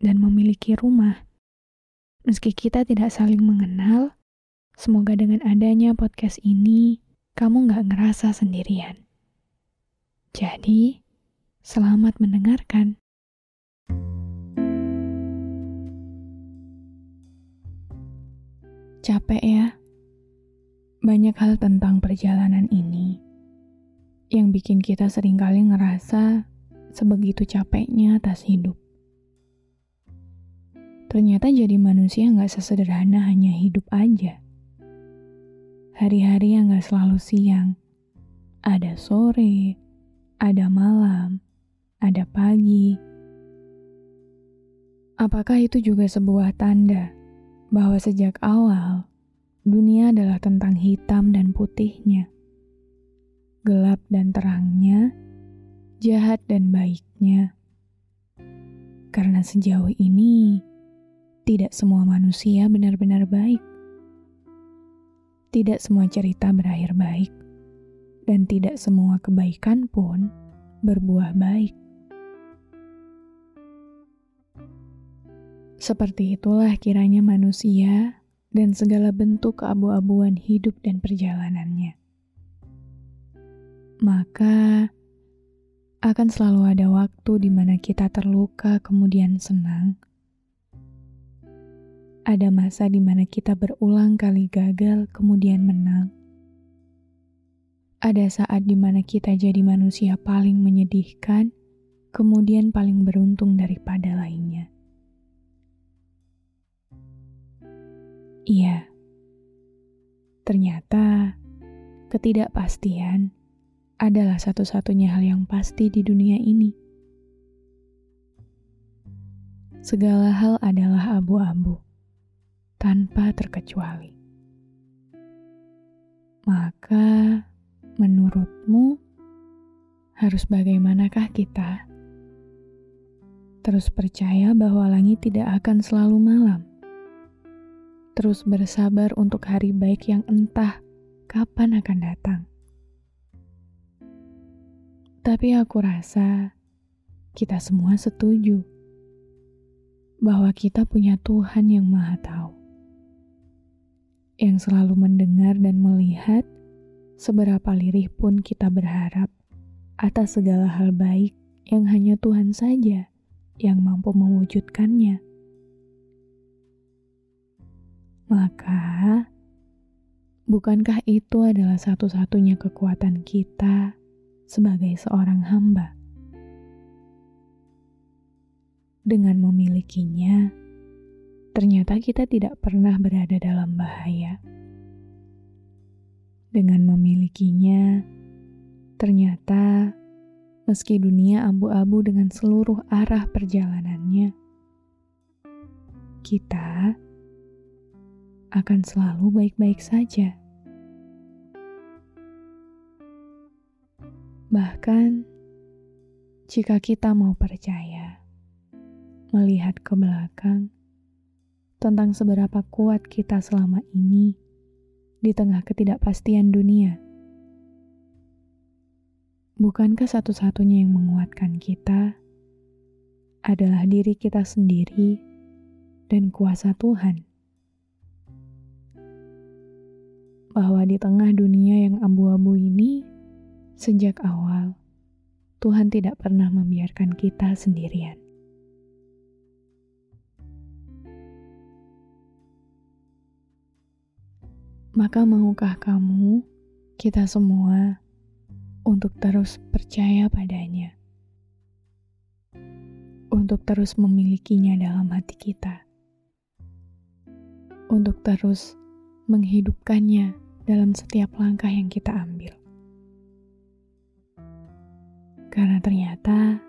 dan memiliki rumah. Meski kita tidak saling mengenal, semoga dengan adanya podcast ini, kamu nggak ngerasa sendirian. Jadi, selamat mendengarkan. Capek ya? Banyak hal tentang perjalanan ini yang bikin kita sering kali ngerasa sebegitu capeknya atas hidup. Ternyata jadi manusia nggak sesederhana hanya hidup aja. Hari-hari yang nggak selalu siang. Ada sore, ada malam, ada pagi. Apakah itu juga sebuah tanda bahwa sejak awal dunia adalah tentang hitam dan putihnya, gelap dan terangnya, jahat dan baiknya? Karena sejauh ini, tidak semua manusia benar-benar baik. Tidak semua cerita berakhir baik, dan tidak semua kebaikan pun berbuah baik. Seperti itulah kiranya manusia dan segala bentuk keabu-abuan hidup dan perjalanannya. Maka akan selalu ada waktu di mana kita terluka, kemudian senang ada masa di mana kita berulang kali gagal, kemudian menang. Ada saat di mana kita jadi manusia paling menyedihkan, kemudian paling beruntung daripada lainnya. Iya, ternyata ketidakpastian adalah satu-satunya hal yang pasti di dunia ini. Segala hal adalah abu-abu tanpa terkecuali. Maka, menurutmu, harus bagaimanakah kita? Terus percaya bahwa langit tidak akan selalu malam. Terus bersabar untuk hari baik yang entah kapan akan datang. Tapi aku rasa kita semua setuju bahwa kita punya Tuhan yang Maha Tahu yang selalu mendengar dan melihat seberapa lirih pun kita berharap atas segala hal baik yang hanya Tuhan saja yang mampu mewujudkannya. Maka, bukankah itu adalah satu-satunya kekuatan kita sebagai seorang hamba? Dengan memilikinya, ternyata kita tidak pernah berada dalam bahaya. Dengan memilikinya, ternyata meski dunia abu-abu dengan seluruh arah perjalanannya, kita akan selalu baik-baik saja. Bahkan jika kita mau percaya, melihat ke belakang, tentang seberapa kuat kita selama ini di tengah ketidakpastian dunia. Bukankah satu-satunya yang menguatkan kita adalah diri kita sendiri dan kuasa Tuhan? Bahwa di tengah dunia yang abu-abu ini, sejak awal Tuhan tidak pernah membiarkan kita sendirian. Maka maukah kamu, kita semua, untuk terus percaya padanya? Untuk terus memilikinya dalam hati kita? Untuk terus menghidupkannya dalam setiap langkah yang kita ambil? Karena ternyata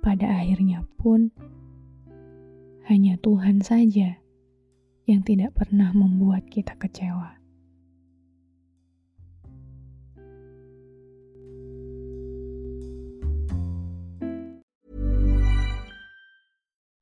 pada akhirnya pun hanya Tuhan saja yang tidak pernah membuat kita kecewa.